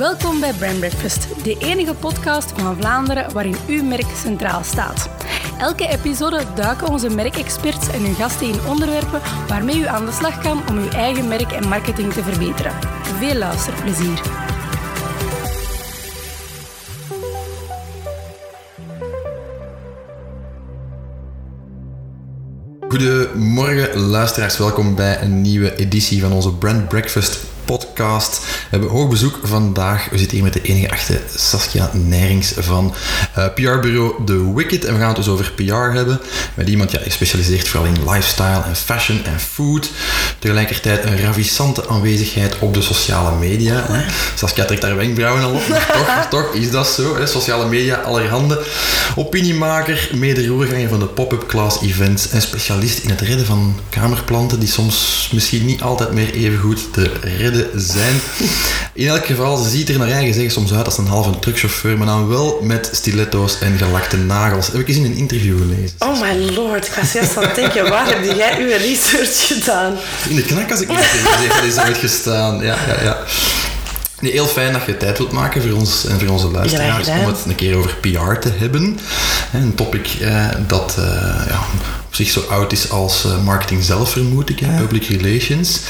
Welkom bij Brand Breakfast, de enige podcast van Vlaanderen waarin uw merk centraal staat. Elke episode duiken onze merkexperts en hun gasten in onderwerpen waarmee u aan de slag kan om uw eigen merk en marketing te verbeteren. Veel luisterplezier. Goedemorgen luisteraars, welkom bij een nieuwe editie van onze Brand Breakfast podcast. We hebben hoog bezoek vandaag. We zitten hier met de enige echte Saskia Nijrings van uh, PR-bureau The Wicked. En we gaan het dus over PR hebben. Met iemand ja, gespecialiseerd vooral in lifestyle en fashion en food. Tegelijkertijd een ravissante aanwezigheid op de sociale media. Hè. Saskia trekt daar wenkbrauwen al op, maar toch, toch is dat zo. Hè. Sociale media, allerhande. Opiniemaker, mederoerganger van de pop-up class events en specialist in het redden van kamerplanten die soms misschien niet altijd meer even goed te redden zijn. In elk geval, ze ziet er naar eigen zeggen soms uit als een halve truckchauffeur, maar dan wel met stiletto's en gelakte nagels. Heb ik eens in een interview gelezen. Oh my lord, ik was juist aan het denken, waar heb jij uw research gedaan? In de knak als ik niet is ooit gestaan. Ja, ja, ja. Nee, heel fijn dat je tijd wilt maken voor ons en voor onze luisteraars om het een keer over PR te hebben. Een topic eh, dat eh, ja, op zich zo oud is als uh, marketing zelf, vermoed ik, ja. public relations.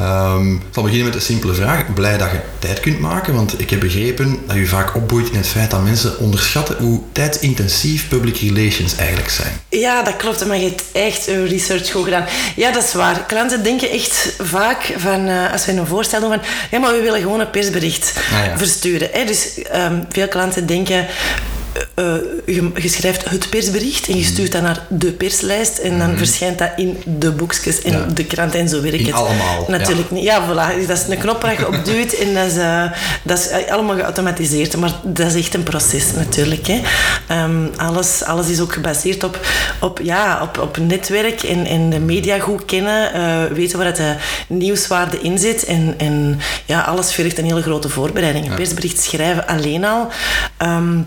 Um, ik zal beginnen met een simpele vraag. Blij dat je tijd kunt maken, want ik heb begrepen dat je vaak opboeit in het feit dat mensen onderschatten hoe tijdintensief public relations eigenlijk zijn. Ja, dat klopt, maar je hebt echt een research goed gedaan. Ja, dat is waar. Klanten denken echt vaak van, uh, als we een voorstel doen, van ja, maar we willen gewoon een persbericht ah, ja. versturen. Hè? Dus um, veel klanten denken uh, je, je, schrijft het persbericht en je stuurt dat naar de perslijst en dan mm. verschijnt dat in de boekjes en ja. de krant en zo werkt het. allemaal. Natuurlijk ja. niet. Ja, voilà. Dat is een knop waar je op duwt en dat is, uh, dat is allemaal geautomatiseerd. Maar dat is echt een proces natuurlijk. Hè. Um, alles, alles is ook gebaseerd op, op, ja, op, op netwerk en, en de media goed kennen, uh, weten waar de nieuwswaarde in zit en, en ja, alles vergt een hele grote voorbereiding. Een persbericht schrijven alleen al. Um,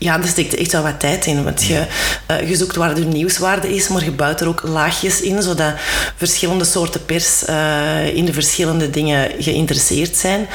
ja, er steekt echt wel wat tijd in. Want je, uh, je zoekt waar de nieuwswaarde is, maar je bouwt er ook laagjes in, zodat verschillende soorten pers uh, in de verschillende dingen geïnteresseerd zijn.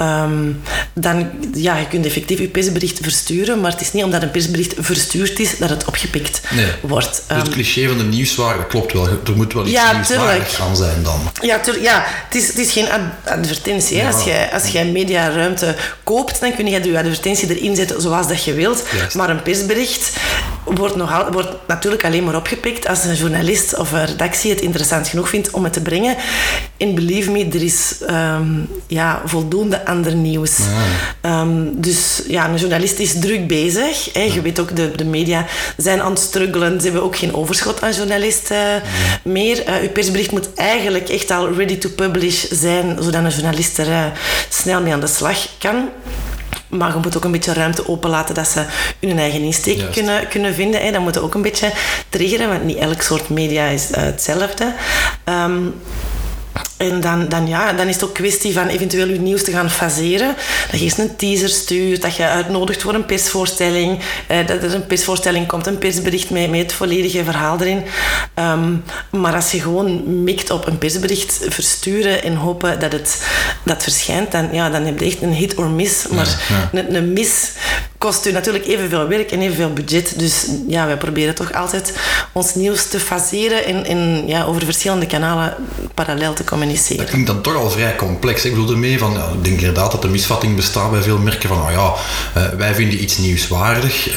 Um, dan, ja, je kunt effectief je persbericht versturen, maar het is niet omdat een persbericht verstuurd is, dat het opgepikt nee. wordt. Um, dus het cliché van de nieuwswaarde klopt wel. Er moet wel iets ja, nieuwswaardigs aan zijn dan. Ja, tuurlijk. Ja, het is, het is geen ad advertentie. Ja. Als, jij, als jij mediaruimte koopt, dan kun je je advertentie erin zetten zoals dat je wilt. Juist. Maar een persbericht wordt, nogal, wordt natuurlijk alleen maar opgepikt als een journalist of een redactie het interessant genoeg vindt om het te brengen. En believe me, er is um, ja, voldoende ander nieuws. Ja. Um, dus ja, een journalist is druk bezig. Hè. Je weet ook, de, de media zijn aan het struggelen. Ze hebben ook geen overschot aan journalisten ja. meer. Uh, uw persbericht moet eigenlijk echt al ready to publish zijn, zodat een journalist er uh, snel mee aan de slag kan. Maar je moet ook een beetje ruimte openlaten dat ze hun eigen insteek kunnen, kunnen vinden. Hè. Dat moet ook een beetje triggeren, want niet elk soort media is uh, hetzelfde. Um, en dan, dan, ja, dan is het ook kwestie van eventueel je nieuws te gaan faseren. Dat je eerst een teaser stuurt, dat je uitnodigt voor een persvoorstelling. Eh, dat er een persvoorstelling komt, een persbericht met, met het volledige verhaal erin. Um, maar als je gewoon mikt op een persbericht versturen en hopen dat het dat verschijnt, dan, ja, dan heb je echt een hit or miss. Maar ja, ja. Een, een miss kost u natuurlijk evenveel werk en evenveel budget. Dus ja, wij proberen toch altijd ons nieuws te faseren en, en ja, over verschillende kanalen parallel te communiceren. Dat klinkt dan toch al vrij complex. Ik bedoel ermee van, ja, ik denk inderdaad dat de misvatting bestaat bij veel merken van, oh ja, uh, wij vinden iets nieuwswaardig, uh,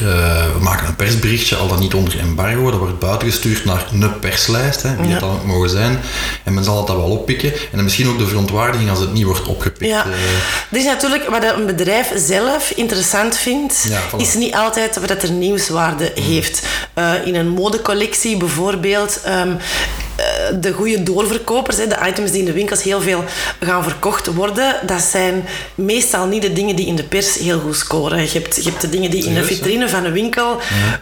we maken een persberichtje, al dan niet onder embargo, dat wordt buitengestuurd naar een perslijst, hè, wie ja. het dan ook mogen zijn, en men zal het dan wel oppikken. En dan misschien ook de verontwaardiging als het niet wordt opgepikt. Ja. Uh, dus natuurlijk, wat een bedrijf zelf interessant vindt, ja, voilà. is niet altijd dat er nieuwswaarde mm. heeft. Uh, in een modecollectie bijvoorbeeld. Um, de goede doorverkopers, de items die in de winkels heel veel gaan verkocht worden, dat zijn meestal niet de dingen die in de pers heel goed scoren. Je hebt, je hebt de dingen die in de vitrine van een winkel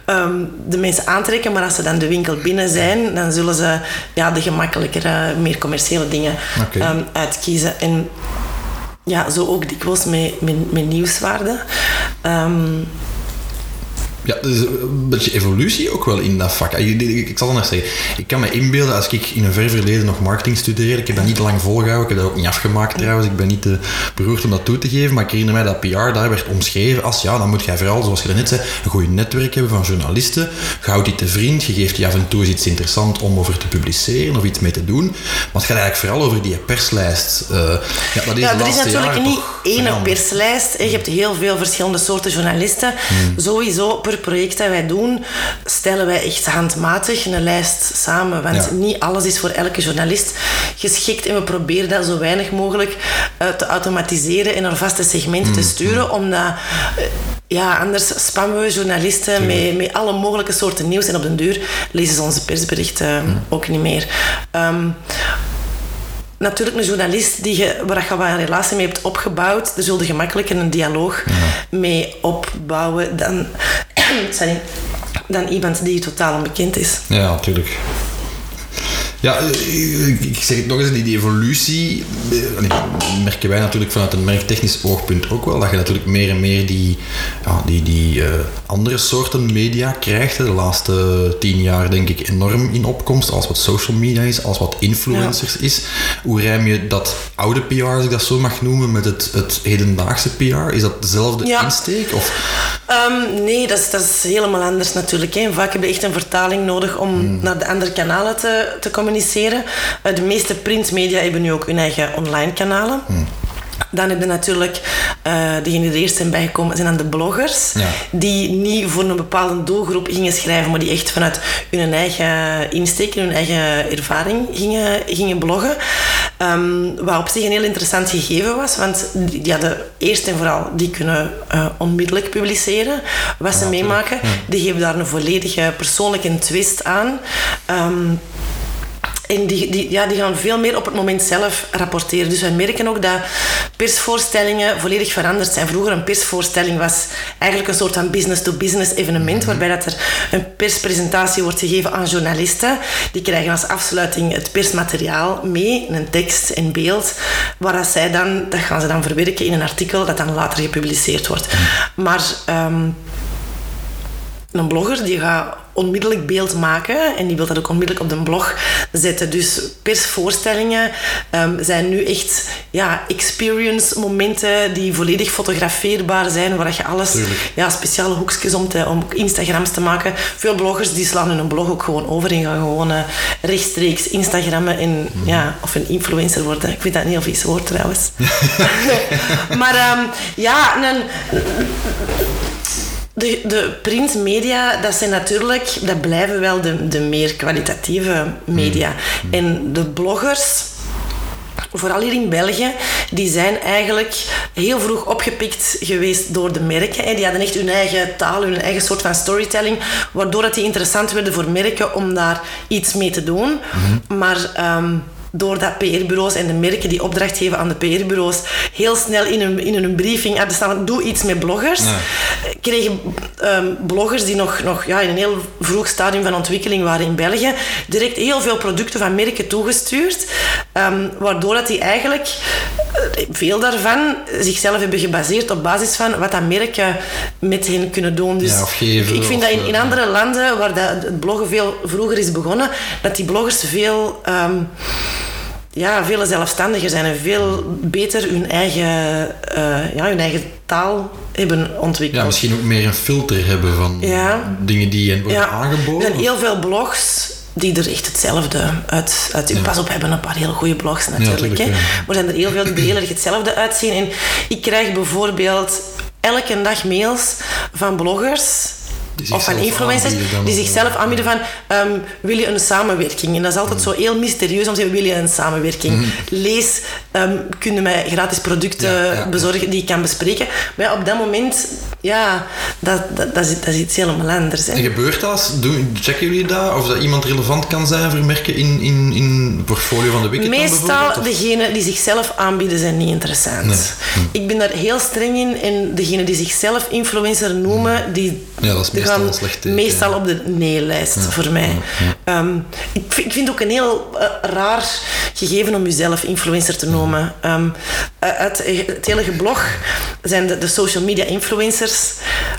ja. um, de mensen aantrekken, maar als ze dan de winkel binnen zijn, dan zullen ze ja, de gemakkelijkere, meer commerciële dingen okay. um, uitkiezen. En ja, zo ook dikwijls met, met, met nieuwswaarde. Um, ja, er is een beetje evolutie ook wel in dat vak. Ik, ik, ik zal het nog zeggen. Ik kan me inbeelden, als ik in een ver verleden nog marketing studeerde, ik heb dat niet lang volgehouden, ik heb dat ook niet afgemaakt trouwens, ik ben niet te beroerd om dat toe te geven, maar ik herinner mij dat PR daar werd omschreven als, ja, dan moet jij vooral, zoals je net zei, een goed netwerk hebben van journalisten, je houdt die te vriend, je geeft die af en toe iets interessants om over te publiceren of iets mee te doen, maar het gaat eigenlijk vooral over die perslijst. Uh, ja, maar ja, er is natuurlijk niet één perslijst, je hebt heel veel verschillende soorten journalisten, hmm. sowieso per project dat wij doen, stellen wij echt handmatig een lijst samen. Want niet alles is voor elke journalist geschikt. En we proberen dat zo weinig mogelijk uh, te automatiseren en naar vaste segmenten te mm, sturen. Mm. Omdat... Uh, ja, anders spammen we journalisten met, met alle mogelijke soorten nieuws. En op den duur lezen ze onze persberichten mm. ook niet meer. Um, natuurlijk een journalist die je, waar je een relatie mee hebt opgebouwd, daar zul je gemakkelijker een dialoog mee opbouwen dan, sorry, dan iemand die totaal onbekend is. Ja, natuurlijk. Ja, ik zeg het nog eens, die evolutie eh, merken wij natuurlijk vanuit een merktechnisch oogpunt ook wel, dat je natuurlijk meer en meer die, ja, die, die uh, andere soorten media krijgt. De laatste tien jaar denk ik enorm in opkomst, als wat social media is, als wat influencers is. Hoe rijm je dat oude PR, als ik dat zo mag noemen, met het, het hedendaagse PR? Is dat dezelfde insteek? Of? Um, nee, dat is, dat is helemaal anders natuurlijk. Hè. Vaak heb je echt een vertaling nodig om hmm. naar de andere kanalen te, te communiceren. Uh, de meeste printmedia hebben nu ook hun eigen online kanalen. Hmm. Dan heb je natuurlijk, uh, degenen die er eerst zijn bijgekomen, zijn dan de bloggers. Die niet voor een bepaalde doelgroep gingen schrijven, maar die echt vanuit hun eigen insteek, hun eigen ervaring gingen, gingen bloggen. Um, wat op zich een heel interessant gegeven was, want die hadden eerst en vooral, die kunnen uh, onmiddellijk publiceren wat ze meemaken. Die geven daar een volledige persoonlijke twist aan. Um, en die, die, ja, die gaan veel meer op het moment zelf rapporteren. Dus wij merken ook dat persvoorstellingen volledig veranderd zijn. Vroeger een persvoorstelling was eigenlijk een soort van business-to-business evenement, mhm. waarbij dat er een perspresentatie wordt gegeven aan journalisten. Die krijgen als afsluiting het persmateriaal mee, een tekst en beeld, waar dat zij dan, dat gaan ze dan verwerken in een artikel dat dan later gepubliceerd wordt. Mhm. Maar... Um, een blogger die gaat onmiddellijk beeld maken en die wil dat ook onmiddellijk op de blog zetten. Dus persvoorstellingen um, zijn nu echt ja, experience momenten die volledig fotografeerbaar zijn, waar je alles, ja, speciale hoekjes om, te, om Instagrams te maken. Veel bloggers die slaan hun blog ook gewoon over en gaan gewoon uh, rechtstreeks Instagrammen en, mm ja, of een influencer worden. Ik vind dat niet een vies woord trouwens. maar um, ja, een, de, de printmedia, dat zijn natuurlijk, dat blijven wel de, de meer kwalitatieve media. Mm. En de bloggers, vooral hier in België, die zijn eigenlijk heel vroeg opgepikt geweest door de merken. Die hadden echt hun eigen taal, hun eigen soort van storytelling, waardoor het die interessant werden voor merken om daar iets mee te doen. Mm-hmm. Maar... Um, doordat PR-bureaus en de merken die opdracht geven aan de PR-bureaus heel snel in een, in een briefing hadden staan doe iets met bloggers. Kregen ehm, bloggers die nog, nog ja, in een heel vroeg stadium van ontwikkeling waren in België, direct heel veel producten van merken toegestuurd. Um, waardoor dat die eigenlijk, veel daarvan, zichzelf hebben gebaseerd op basis van wat dat merken met hen kunnen doen. Dus geven, ik vind dat in, in eh, andere landen, waar dat het bloggen veel vroeger is begonnen, dat die bloggers veel... Ehm, ja, veel zelfstandiger zijn en veel beter hun eigen, uh, ja, hun eigen taal hebben ontwikkeld. Ja, misschien ook meer een filter hebben van dingen die worden ja. aangeboden. Er zijn heel veel blogs die er echt hetzelfde uit... uit ja. Pas op, hebben een paar hele goede blogs natuurlijk. hè. Maar er zijn er heel veel die er heel erg hetzelfde uitzien. En ik krijg bijvoorbeeld elke dag mails van bloggers of van influencers die zichzelf aanbieden van um, wil je een samenwerking? En dat is altijd zo heel mysterieus om te zeggen wil je een samenwerking? Mhm. Lees, um, kunnen mij gratis producten bezorgen die ik kan bespreken. Maar ja, op dat moment, ja, dat, dat, dat, is, dat is iets helemaal anders. Hè. En gebeurt dat? Doen, checken jullie dat? Of dat iemand relevant kan zijn voor merken in, in, in het portfolio van de Wicked Meestal degenen die zichzelf aanbieden zijn niet interessant. Hm. Ik ben daar heel streng in en degenen die zichzelf influencer noemen, hm. die ja, dat is meestal, op de nee-lijst voor mij. Ehm, ik, ik, vind het ook een heel uh, raar gegeven om jezelf influencer te noemen. Um, uit het hele blog zijn de, de, social media influencers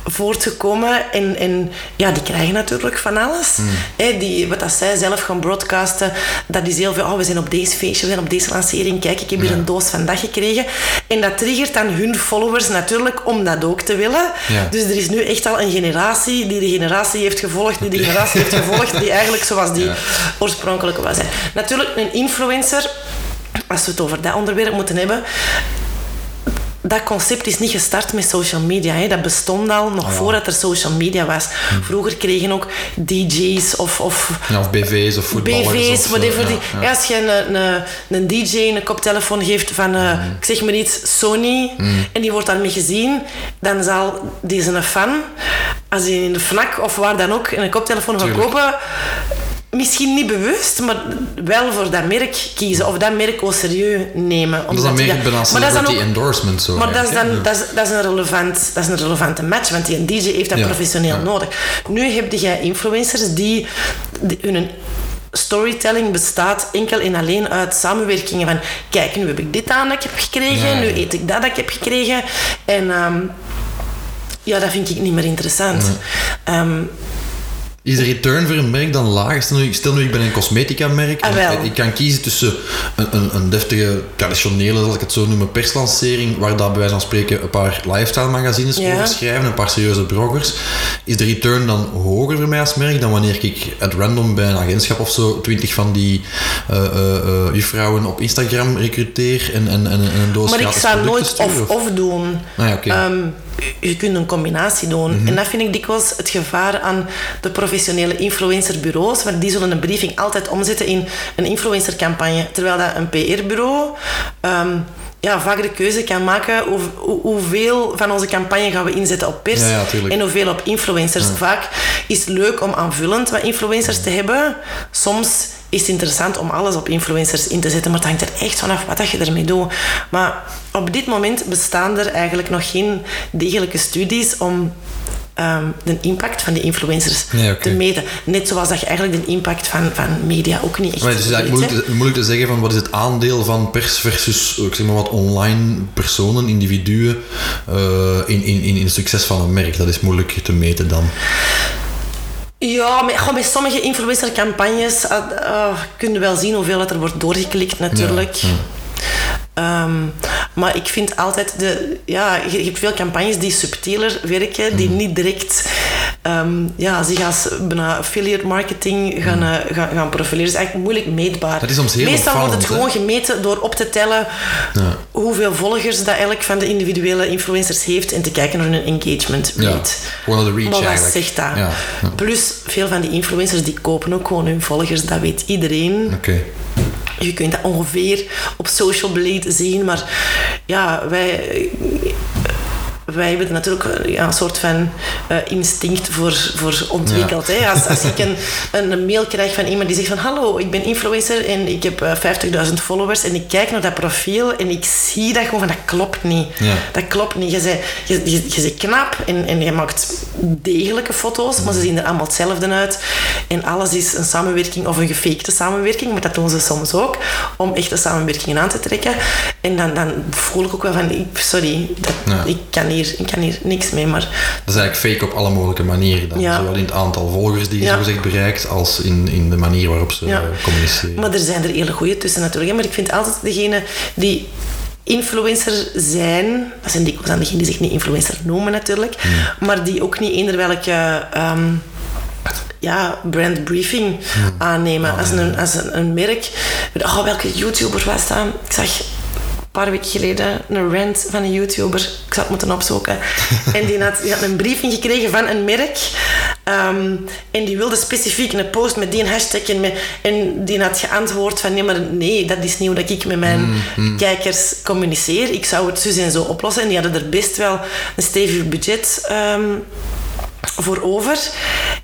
voortgekomen. En, en ja, die krijgen natuurlijk van alles. Hè, die, wat dat zij zelf gaan broadcasten, dat is heel veel... Oh, we zijn op deze feestje, we zijn op deze lancering. Kijk, ik heb hier Ja. een doos van dat gekregen. En dat triggert dan hun followers natuurlijk om dat ook te willen. Dus er is nu echt al een generatie die de generatie heeft gevolgd, die de generatie heeft gevolgd, die eigenlijk zoals die Ja. oorspronkelijke was. hè. Natuurlijk, een influencer, als we het over dat onderwerp moeten hebben, dat concept is niet gestart met social media. Hè. Dat bestond al nog Ah, ja. voordat er social media was. Vroeger kregen ook DJ's of, of Ja, of BV's of voetballers. BV's, of, whatever. ja, die, als je een, een, een DJ een koptelefoon geeft van, eh, Mm. ik zeg maar iets, Sony, en die wordt daarmee gezien, dan zal deze fan, als hij in de FNAC of waar dan ook een koptelefoon gaat kopen, misschien niet bewust, maar wel voor dat merk kiezen of dat merk au serieus nemen. Dat is dan Omdat meer die maar dat is dan ook- endorsement. Zo maar dat is, dan, dat, is, dat, is een relevant, dat is een relevante match, want die een DJ heeft dat Ja, professioneel ja. nodig. Nu heb je influencers die, die hun storytelling bestaat enkel en alleen uit samenwerkingen van kijk, nu heb ik dit aan dat ik heb gekregen, nu eet ik dat dat ik heb gekregen. En ehm, ja, dat vind ik niet meer interessant. Ehm, Is de return voor een merk dan laag? Stel nu, stel nu ik ben een cosmetica-merk. Ah, en wel. ik, kan kiezen tussen een, een, een deftige, traditionele, zal ik het zo noemen, perslancering, waar dat bij wijze van spreken een paar lifestyle-magazines Ja. over schrijven, een paar serieuze bloggers. Is de return dan hoger voor mij als merk dan wanneer ik at random bij een agentschap of zo twintig van die eh, eh, juffrouwen op Instagram recruteer en, en, en, en een doos maar ik zou nooit of-of doen. Ah, ja. Mhm. Je kunt een combinatie doen. En dat vind ik dikwijls het gevaar aan de professionele influencerbureaus. Want die zullen een briefing altijd omzetten in een influencercampagne. Terwijl dat een PR-bureau ehm, ja, vaak de keuze kan maken hoe, hoe- hoeveel van onze campagne gaan we inzetten op pers Ja, ja, tuurlijk. en hoeveel op influencers. Vaak is het leuk om aanvullend wat influencers te hebben. Soms is het interessant om alles op influencers in te zetten, maar het hangt er echt vanaf wat dat je ermee doet. Maar op dit moment bestaan er eigenlijk nog geen degelijke studies om ehm, de impact van die influencers Nee, te meten. Net zoals dat je eigenlijk de impact van, van media ook niet echt Maar het is eigenlijk moeilijk te, moeilijk te zeggen van wat is het aandeel van pers versus ik zeg maar wat online personen, individuen eh, in, in, in het succes van een merk. Dat is moeilijk te meten dan. Ja, met sommige influencercampagnes uh, uh, kun je wel zien hoeveel er wordt doorgeklikt natuurlijk. Ja. Ehm, maar ik vind altijd de... Ja, je, hebt veel campagnes die subtieler werken, Mhm. die niet direct ehm, ja, zich als bijna affiliate marketing gaan, eh, gaan, gaan profileren. Dat is eigenlijk moeilijk meetbaar. Mhm. Dat is soms heel Meestal wordt het gewoon gemeten door op te tellen Ja. hoeveel volgers dat elk van de individuele influencers heeft en te kijken naar hun engagement Ja, rate. naar de reach Maar wat zegt dat? Ja, ja. Plus, veel van die influencers die kopen ook gewoon hun volgers, dat weet iedereen. Oké. Je kunt dat ongeveer op social blade zien, maar ja, wij, wij hebben natuurlijk ja, een soort van eh, instinct voor, voor ontwikkeld. Hè? Als, als ik een, een, mail krijg van iemand die zegt van hallo, ik ben influencer en ik heb eh, 50.000 followers en ik kijk naar dat profiel en ik zie dat gewoon van dat klopt niet. Ja. Dat klopt niet. Je bent, je, je, je bent knap en, en je maakt degelijke foto's, maar ze zien er allemaal hetzelfde uit. En alles is een samenwerking of een gefakte samenwerking, maar dat doen ze soms ook, om echte samenwerkingen aan te trekken. En dan, dan voel ik ook wel van, sorry, dat, ik, kan hier, ik kan hier niks mee, maar Dat is eigenlijk fake op alle mogelijke manieren. Dan. Ja. Zowel in het aantal volgers die je Ja. zogezegd bereikt, als in, in de manier waarop ze Ja. communiceren. Maar er zijn er hele goede tussen natuurlijk. Maar ik vind altijd degene die influencer zijn, dat zijn dikwijls aan degenen die zich niet influencer noemen natuurlijk, maar die ook niet eender welke ehm, ja, brand briefing aannemen. Als, een, als een, een merk, oh, welke YouTuber was dat? Ik zag een paar weken geleden een rant van een YouTuber. Ik zou het moeten opzoeken. en die had, die had een briefing gekregen van een merk. Ehm, en die wilde specifiek een post met die hashtag. En, met, en die had geantwoord van... Nee, maar nee, dat is niet hoe dat ik met mijn kijkers communiceer. Ik zou het zo en zo oplossen. En die hadden er best wel een stevig budget... ehm, voor over.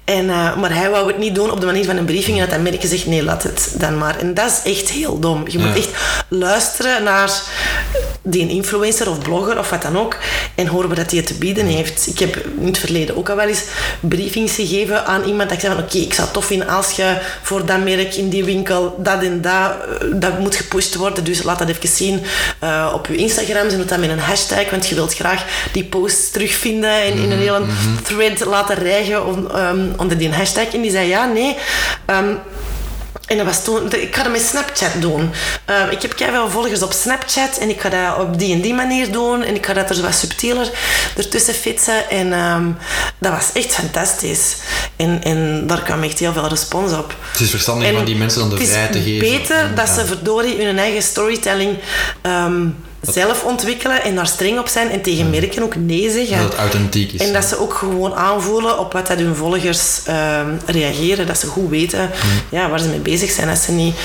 En, eh, maar hij wou het niet doen op de manier van een briefing. En had dat merk gezegd, nee, laat het dan maar. En dat is echt heel dom. Je moet Ja. echt luisteren naar die een influencer of blogger of wat dan ook en horen we dat hij het te bieden heeft. Ik heb in het verleden ook al wel eens briefings gegeven aan iemand dat ik zei van oké, ik zou het tof vinden als je voor dat merk in die winkel dat en dat, eh, dat moet gepusht worden, dus laat dat even zien uh, op je Instagram, ze doet dat met een hashtag, want je wilt graag die posts terugvinden en in een hele thread laten rijgen on, um, onder die hashtag. En die zei ja, nee, um, en dat was toen, ik ga dat met Snapchat doen. Uh, ik heb veel volgers op Snapchat en ik ga dat op die en die manier doen. En ik ga dat er zo wat subtieler ertussen fietsen. En um, dat was echt fantastisch. En, en daar kwam echt heel veel respons op. Het is verstandig van die mensen dan de vrijheid te geven. Het is beter dat ze verdorie hun eigen storytelling um, zelf ontwikkelen en daar streng op zijn en tegen merken ook nee zeggen. Dat het authentiek is. En dat ze ook gewoon aanvoelen op wat dat hun volgers uh, reageren. Dat ze goed weten ja, waar ze mee bezig zijn. Dat ze niet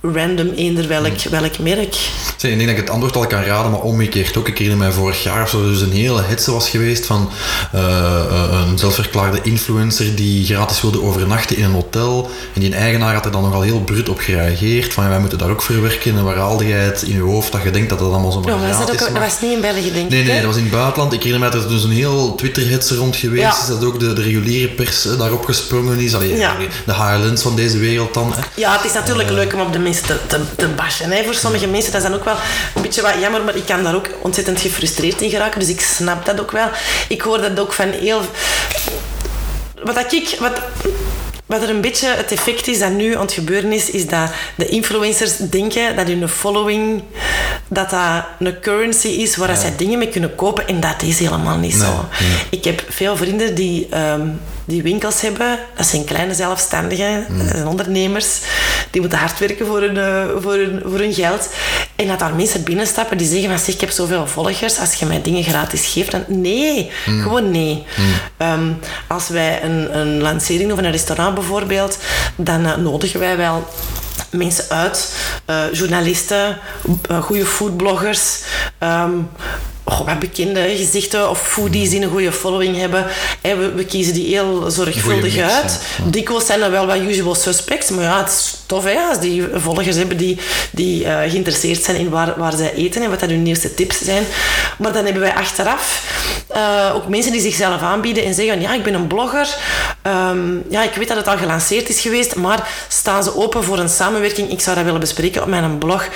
random eender welk, welk merk. Zeg, ik denk dat ik het antwoord al kan raden, maar omgekeerd ook. Ik herinner mij vorig jaar of zo dus een hele hetze was geweest van uh, een zelfverklaarde influencer die gratis wilde overnachten in een hotel. En die eigenaar had er dan nogal heel brut op gereageerd. Van wij moeten daar ook verwerken. En waar haalde jij het in je hoofd dat je denkt dat dat allemaal zo ja, dat, ook, dat was niet in België, denk nee, ik. Nee, dat was in het buitenland. Ik herinner mij dat er dus een heel Twitter-hetze rond geweest ja. is. Dat ook de, de reguliere pers daarop gesprongen is. Allee, ja. De HLN's van deze wereld dan. Hè. Ja, het is natuurlijk uh, leuk om op de mensen te, te, te bashen. Hè. Voor sommige mensen dat is dan ook wel een beetje wat jammer, maar ik kan daar ook ontzettend gefrustreerd in geraken. Dus ik snap dat ook wel. Ik hoor dat ook van heel... Wat ik... Wat, wat er een beetje het effect is dat nu aan het gebeuren is, is dat de influencers denken dat hun following dat dat een currency is waar ja. zij dingen mee kunnen kopen en dat is helemaal niet nee, zo. Nee. Ik heb veel vrienden die, um, die winkels hebben. Dat zijn kleine zelfstandigen, mm. dat zijn ondernemers. Die moeten hard werken voor hun, uh, voor, hun, voor hun geld. En dat daar mensen binnenstappen die zeggen van zeg, ik heb zoveel volgers, als je mij dingen gratis geeft, dan nee. Mm. Gewoon nee. Mm. Um, als wij een, een lancering doen van een restaurant bijvoorbeeld, dan uh, nodigen wij wel mensen uit, uh, journalisten, uh, goede foodbloggers, um, oh, wat bekende gezichten of foodies die een goede following hebben. En we, we kiezen die heel zorgvuldig mix, uit. Ja. Dikwijls zijn er wel wat usual suspects, maar ja, het is tof hè, als die volgers hebben die, die uh, geïnteresseerd zijn in waar, waar zij eten en wat dat hun nieuwste tips zijn. Maar dan hebben wij achteraf uh, ook mensen die zichzelf aanbieden en zeggen, ja, ik ben een blogger. Um, ja, ik weet dat het al gelanceerd is geweest, maar staan ze open voor een samenwerking? Ik zou dat willen bespreken op mijn blog.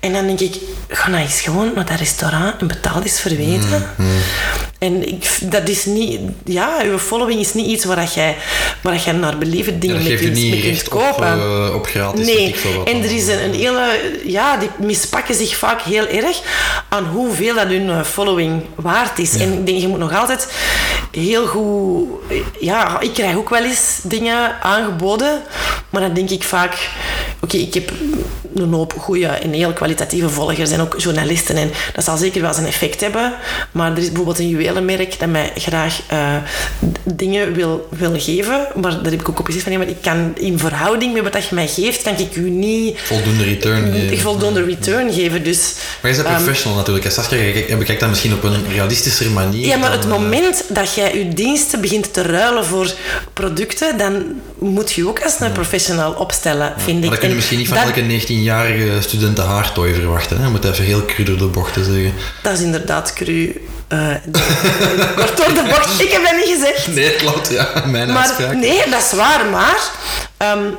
En dan denk ik, ga nou eens gewoon naar dat restaurant en betaal is verweten. En ik, dat is niet... Ja, uw following is niet iets waar dat jij, waar dat jij naar believen dingen ja, mee kunt, mee kunt kopen. Op, uh, op gratis. Nee. En er is een, een, hele... Ja, die mispakken zich vaak heel erg aan hoeveel dat hun following waard is. Ja. En ik denk, je moet nog altijd heel goed... Ja, ik krijg ook wel eens dingen aangeboden, maar dan denk ik vaak... Oké, okay, ik heb een hoop goede en heel kwalitatieve volgers en ook journalisten. En dat zal zeker wel zijn effect hebben. Maar er is bijvoorbeeld een juwelenmerk dat mij graag uh, dingen wil, wil geven. Maar daar heb ik ook op gezegd van, maar ik kan in verhouding met wat je mij geeft, kan ik u niet... Voldoende return geven. Voldoende return geven, dus... Maar je bent um, professional natuurlijk. En Saskia, je bekijkt dat misschien op een realistischer manier. Ja, maar dan, het moment dat jij je diensten begint te ruilen voor producten, dan moet je ook als een professional opstellen, ja, vind maar ik. dat kun je misschien niet van elke 19-jarige studenten haartooi verwachten. Hè? Je moet even heel cru door de bochten zeggen. Dat is inderdaad cru. Uh, kort door de bocht. Ik heb dat niet gezegd. Nee, klopt. Ja, mijn maar, uitspraak. Nee, dat is waar. Maar... Um,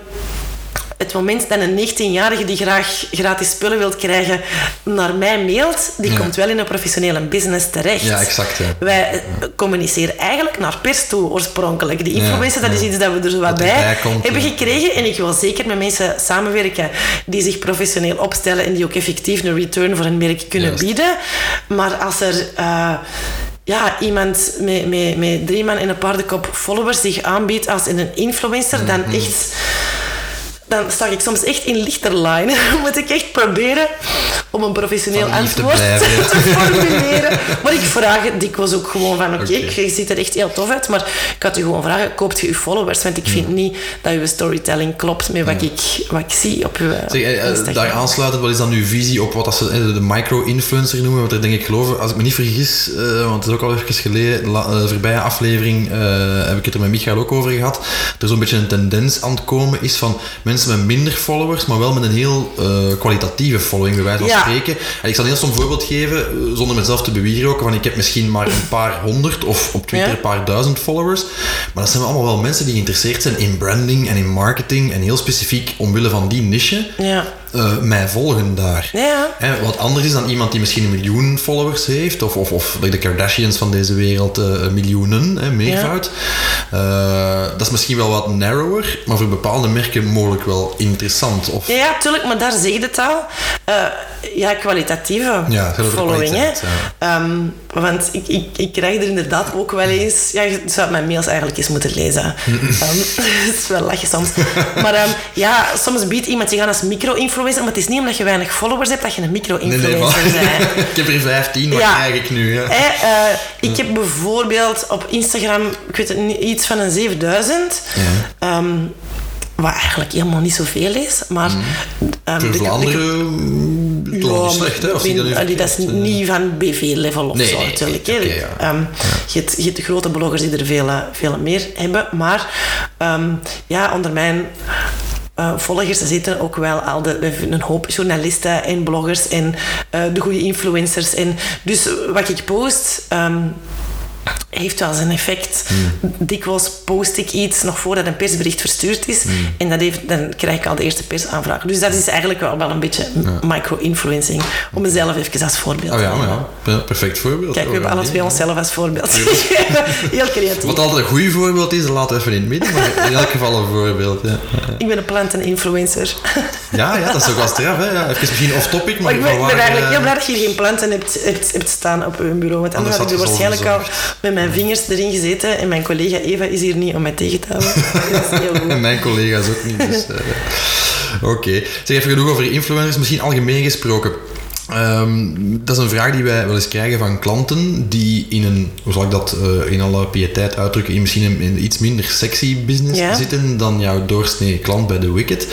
het moment dat een 19-jarige die graag gratis spullen wilt krijgen naar mij mailt, die ja. komt wel in een professionele business terecht. Ja, exact. Ja. Wij ja. communiceren eigenlijk naar pers toe oorspronkelijk. Die influencer, dat is iets dat we er zo wat bij komt, hebben gekregen. En ik wil zeker met mensen samenwerken die zich professioneel opstellen en die ook effectief een return voor een merk kunnen Juist. bieden. Maar als er... Uh, ja, iemand met, met, met drie man en een paardenkop followers zich aanbiedt als een influencer, mm -hmm. dan echt dan sta ik soms echt in lichterline. moet ik echt proberen om een professioneel antwoord te, blijven, ja. te, formuleren. Maar ik vraag het dikwijls ook gewoon van, oké, okay, okay. je ziet er echt heel tof uit, maar ik had u gewoon vragen, koopt je uw followers? Want ik vind ja. niet dat uw storytelling klopt met wat, ja. ik, wat ik zie op uw zeg, eh, Daar aansluitend, wat is dan uw visie op wat ze de micro-influencer noemen? Want daar denk ik geloof, als ik me niet vergis, uh, want het is ook al even geleden, de voorbije aflevering uh, heb ik het er met Michael ook over gehad, er zo'n beetje een tendens aan het komen is van mensen met minder followers, maar wel met een heel uh, kwalitatieve following, bij wijze van spreken. En ik zal een heel stom voorbeeld geven, eh, zonder mezelf te bewieroken, want ik heb misschien maar een paar honderd of op Twitter Ja. een paar duizend followers. Maar dat zijn allemaal wel mensen die geïnteresseerd zijn in branding en in marketing en heel specifiek omwille van die niche Ja. Eh, mij volgen daar. Ja. Hè, wat anders is dan iemand die misschien een miljoen followers heeft, of, of, of de Kardashians van deze wereld eh, miljoenen, hè, meervoud. Eh, dat is misschien wel wat narrower, maar voor bepaalde merken mogelijk wel interessant. Of, Ja, tuurlijk, maar daar zeg je het al. Ja, kwalitatieve Ja, following. Hè? Ehm, want ik, ik, ik krijg er inderdaad ook wel eens... Ja, je zou mijn mails eigenlijk eens moeten lezen. Ehm, Het is wel lachen soms. Maar ehm, ja, soms biedt iemand zich aan als micro-influencer, maar het is niet omdat je weinig followers hebt dat je een micro-influencer nee, bent. ik heb er 15, wat Ja. krijg ik nu? Ja. Eh, ik heb bijvoorbeeld op Instagram, ik weet het niet, iets van een 7000. Ehm, wat eigenlijk helemaal niet zoveel is, maar... Voor Vlaanderen mm, toch ja, niet slecht, hè? Als die ik dat allee, is verkoopt, eh. niet van BV-level of Nee, zo nee, natuurlijk. nee. ja. Ehm, je, hebt, je hebt de grote bloggers die er veel, eh, veel meer hebben. Maar ehm, ja, onder mijn eh, volgers zitten ook wel al de, een hoop journalisten en bloggers en de goede influencers. En dus wat ik post... ehm, heeft wel zijn effect. Hmm. Dikwijls post ik iets nog voordat een persbericht verstuurd is. Hmm. En dat heeft, dan krijg ik al de eerste persaanvraag. Dus dat is eigenlijk wel, wel een beetje micro-influencing. Om mezelf even als voorbeeld Oh te ja, maar nemen. ja, Ja, perfect voorbeeld. Kijk, we hebben alle twee onszelf als voorbeeld. Heel creatief. Wat altijd een goed voorbeeld is, laten we even in het midden, maar in elk geval een voorbeeld. Ja, Ik ben een planteninfluencer. ja, ja dat is ook wel straf. Hè? Ja, even misschien off-topic, maar, Maar ik ben, van ik ben eigenlijk eh, heel blij dat je geen planten hebt, hebt, hebt staan op uw bureau. Want anders Anders had je waarschijnlijk al met mijn vingers erin gezeten. En mijn collega Eva is hier niet om mij tegen te houden. Dat is heel goed. En mijn collega's ook niet. Dus, eh, Oké. Zeg even genoeg over influencers, misschien algemeen gesproken. Ehm, dat is een vraag die wij wel eens krijgen van klanten die in een, hoe zal ik dat eh, in alle piëteit uitdrukken, in misschien een, een iets minder sexy business Ja. zitten dan jouw doorsnee klant bij The Wicked.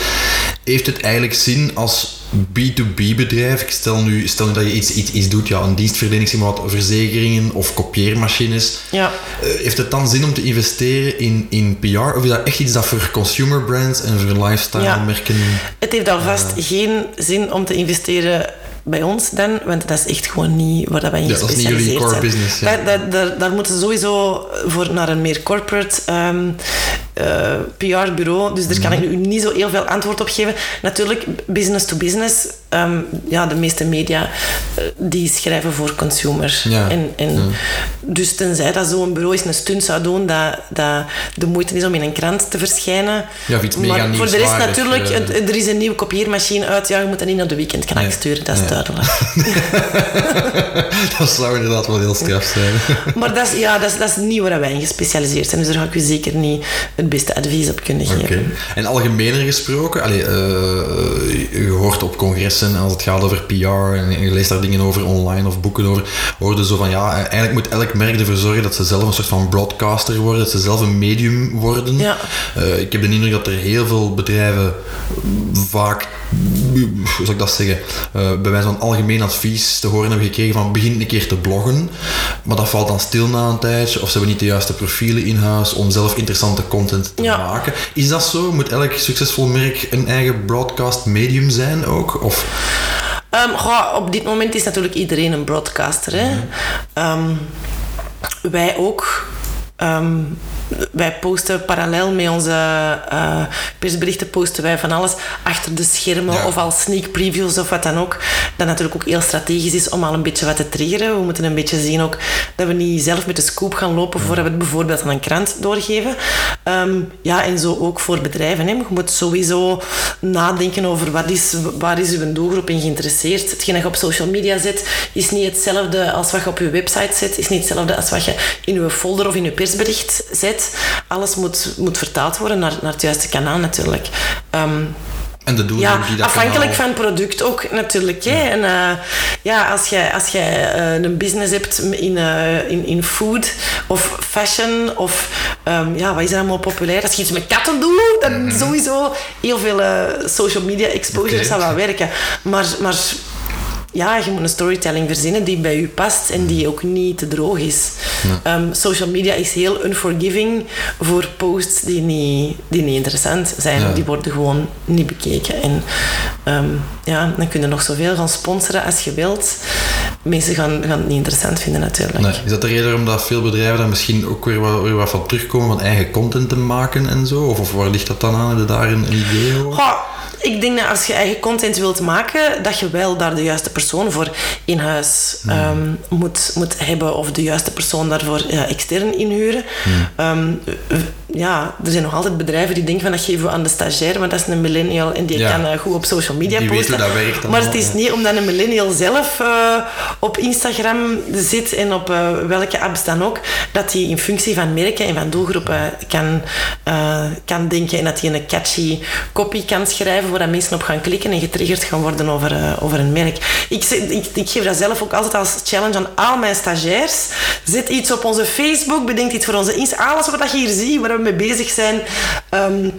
Heeft het eigenlijk zin als B2B bedrijf, ik stel nu, stel nu dat je iets, iets, iets doet, ja, een dienstverlening, zeg maar wat, verzekeringen of kopieermachines, Ja. eh, heeft het dan zin om te investeren in, in PR? Of is dat echt iets dat voor consumer brands en voor lifestyle Ja. merken? Het heeft alvast geen zin om te investeren bij ons dan, want dat is echt gewoon niet waar wij in Ja, dat is niet jullie core zijn. business, ja. Daar, daar, daar, daar moeten ze sowieso voor naar een meer corporate ehm, eh, PR-bureau. Dus daar kan Mhm. ik nu niet zo heel veel antwoord op geven. Natuurlijk, business to business. ehm, ja, de meeste media eh, die schrijven voor consumers. Ja, En, en ja. Dus tenzij dat zo'n bureau eens een stunt zou doen dat, dat de moeite is om in een krant te verschijnen. Ja, of iets maar voor de rest natuurlijk, eh. er is een nieuwe kopieermachine uit. Ja, je moet dat niet naar de weekendknak Nee. sturen, dat is Nee. duidelijk. dat zou inderdaad wel heel straf zijn. Maar dat is, ja, dat is, dat is niet waar wij in gespecialiseerd zijn. Dus daar ga ik u zeker niet het beste advies op kunnen geven. En algemener gesproken, allee, eh, je hoort op congressen als het gaat over PR en je leest daar dingen over online of boeken over, hoorde zo van ja, eigenlijk moet elk merk ervoor zorgen dat ze zelf een soort van broadcaster worden, dat ze zelf een medium worden. Ja. Eh, ik heb de indruk dat er heel veel bedrijven vaak, hoe zou ik dat zeggen, eh, bij wijze van algemeen advies te horen hebben gekregen van begin een keer te bloggen, maar dat valt dan stil na een tijdje of ze hebben niet de juiste profielen in huis om zelf interessante content te Ja. maken. Is dat zo? Moet elk succesvol merk een eigen broadcast medium zijn ook? Of, Ehm, goh, op dit moment is natuurlijk iedereen een broadcaster. Hè? Ehm, wij ook. Ehm, wij posten parallel met onze eh, persberichten posten wij van alles achter de schermen Ja. of al sneak previews of wat dan ook. Dat natuurlijk ook heel strategisch is om al een beetje wat te triggeren. We moeten een beetje zien ook dat we niet zelf met de scoop gaan lopen voordat we het bijvoorbeeld aan een krant doorgeven. Ehm, ja, en zo ook voor bedrijven. Hè. Je moet sowieso nadenken over wat is, waar is uw doelgroep in geïnteresseerd. Hetgeen dat je op social media zet is niet hetzelfde als wat je op je website zet. Is niet hetzelfde als wat je in je folder of in je persbericht zet. Alles moet, moet vertaald worden naar, naar het juiste kanaal natuurlijk. Ehm, en de doelen ja, die dat afhankelijk kanaal- van het product ook natuurlijk. Hè. En, eh, ja, als jij als jij, eh, een business hebt in, eh, in, in food of fashion of ehm, ja, wat is er allemaal populair? Als je iets met katten doet, dan sowieso heel veel social media exposure Oké. zou wel werken. Maar, maar ja, je moet een storytelling verzinnen die bij u past en die ook niet te droog is. Ehm, social media is heel unforgiving voor posts die niet, die niet interessant zijn. Ja. Die worden gewoon niet bekeken. En ehm, ja, dan kun je nog zoveel gaan sponsoren als je wilt. Mensen gaan, gaan het niet interessant vinden natuurlijk. Nee. Is dat de reden waarom dat veel bedrijven daar misschien ook weer wat, weer wat van terugkomen van eigen content te maken en zo? Of, of waar ligt dat dan aan? Heb je daar een, een idee over? Ik denk dat als je eigen content wilt maken, dat je wel daar de juiste persoon voor in huis ehm, moet, moet hebben of de juiste persoon daarvoor eh, extern inhuren. Ehm, eh, ja, er zijn nog altijd bedrijven die denken van dat geven we aan de stagiair, want dat is een millennial en die Ja. kan eh, goed op social media Die posten. hoe dat werkt maar het is niet omdat een millennial zelf eh, op Instagram zit en op eh, welke apps dan ook, dat hij in functie van merken en van doelgroepen kan, kan denken en dat hij een catchy copy kan schrijven waar dat mensen op gaan klikken en getriggerd gaan worden over, over een merk. Ik, ik, ik geef dat zelf ook altijd als challenge aan al mijn stagiairs. Zet iets op onze Facebook, bedenk iets voor onze Insta. Alles wat je hier ziet, waar we mee bezig zijn. ehm,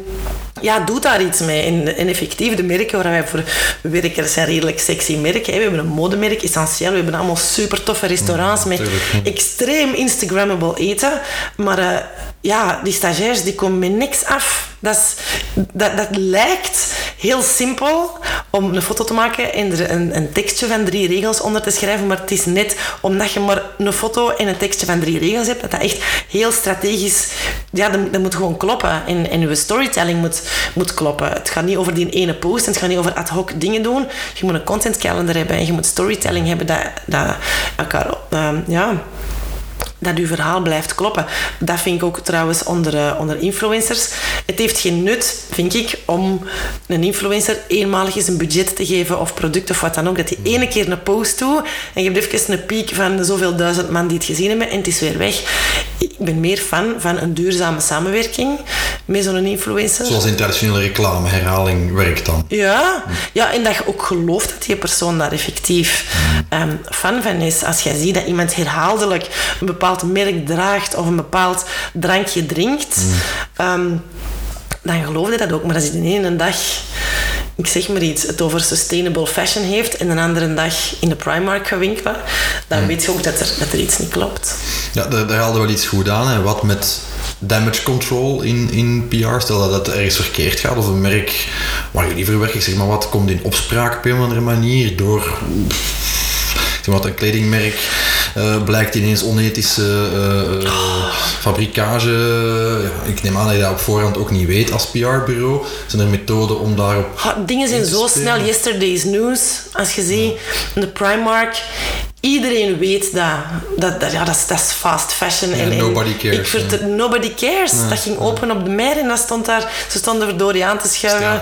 ja, doe daar iets mee. En, en effectief, de merken waar wij voor werken, dat zijn redelijk sexy merken. hè. We hebben een modemerk, essentieel. We hebben allemaal super toffe restaurants met ja. extreem Instagrammable eten. Maar eh, ja, die stagiairs die komen met niks af. Dat, dat, lijkt heel simpel om een foto te maken en er een, een tekstje van drie regels onder te schrijven. Maar het is net omdat je maar een foto en een tekstje van drie regels hebt, dat dat echt heel strategisch... Ja, dat, dat moet gewoon kloppen. En, en je storytelling moet, moet kloppen. Het gaat niet over die ene post en het gaat niet over ad hoc dingen doen. Je moet een content calendar hebben en je moet storytelling hebben dat, dat elkaar... ehm, ja, dat uw verhaal blijft kloppen. Dat vind ik ook trouwens onder, eh, onder influencers. Het heeft geen nut, vind ik, om een influencer eenmalig eens een budget te geven of product of wat dan ook. Dat die ene keer een post doet en je hebt even een piek van zoveel duizend man die het gezien hebben en het is weer weg. Ik ben meer fan van een duurzame samenwerking met zo'n influencer. Zoals in traditionele reclame, herhaling werkt dan. Ja, ja, en dat je ook gelooft dat die persoon daar effectief ehm, fan van is. Als jij ziet dat iemand herhaaldelijk een bepaald merk draagt of een bepaald drankje drinkt, ehm, dan geloof je dat ook. Maar als je de ene dag, ik zeg maar iets, het over sustainable fashion heeft en de andere dag in de Primark gaat winkelen, dan weet je ook dat er, dat er iets niet klopt. Ja, daar, daar haalde wel iets goed aan. Hè. Wat met damage control in, in PR, stel dat het ergens verkeerd gaat, of een merk waar je liever werkt, ik zeg maar wat, komt in opspraak op een of andere manier door wat, een kledingmerk eh, blijkt ineens onethische eh, eh, fabrikage. Ja, ik neem aan dat je dat op voorhand ook niet weet als PR-bureau. Zijn er methoden om daarop Ha, dingen zijn in zo spelen? snel. Yesterday's news. Als je ziet, de Primark. Iedereen weet dat. dat, dat ja, dat, is, dat is fast fashion. Ja, nobody cares, Ik vert- Nobody cares. dat ging open op de mer en dat stond daar, ze stonden er door je aan te schuiven.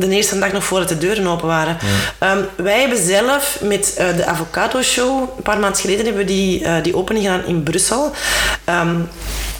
De eerste dag nog voordat de deuren open waren. Ehm, wij hebben zelf met eh, de Avocado Show, een paar maanden geleden, hebben we die, eh, die opening gedaan in Brussel. Ehm,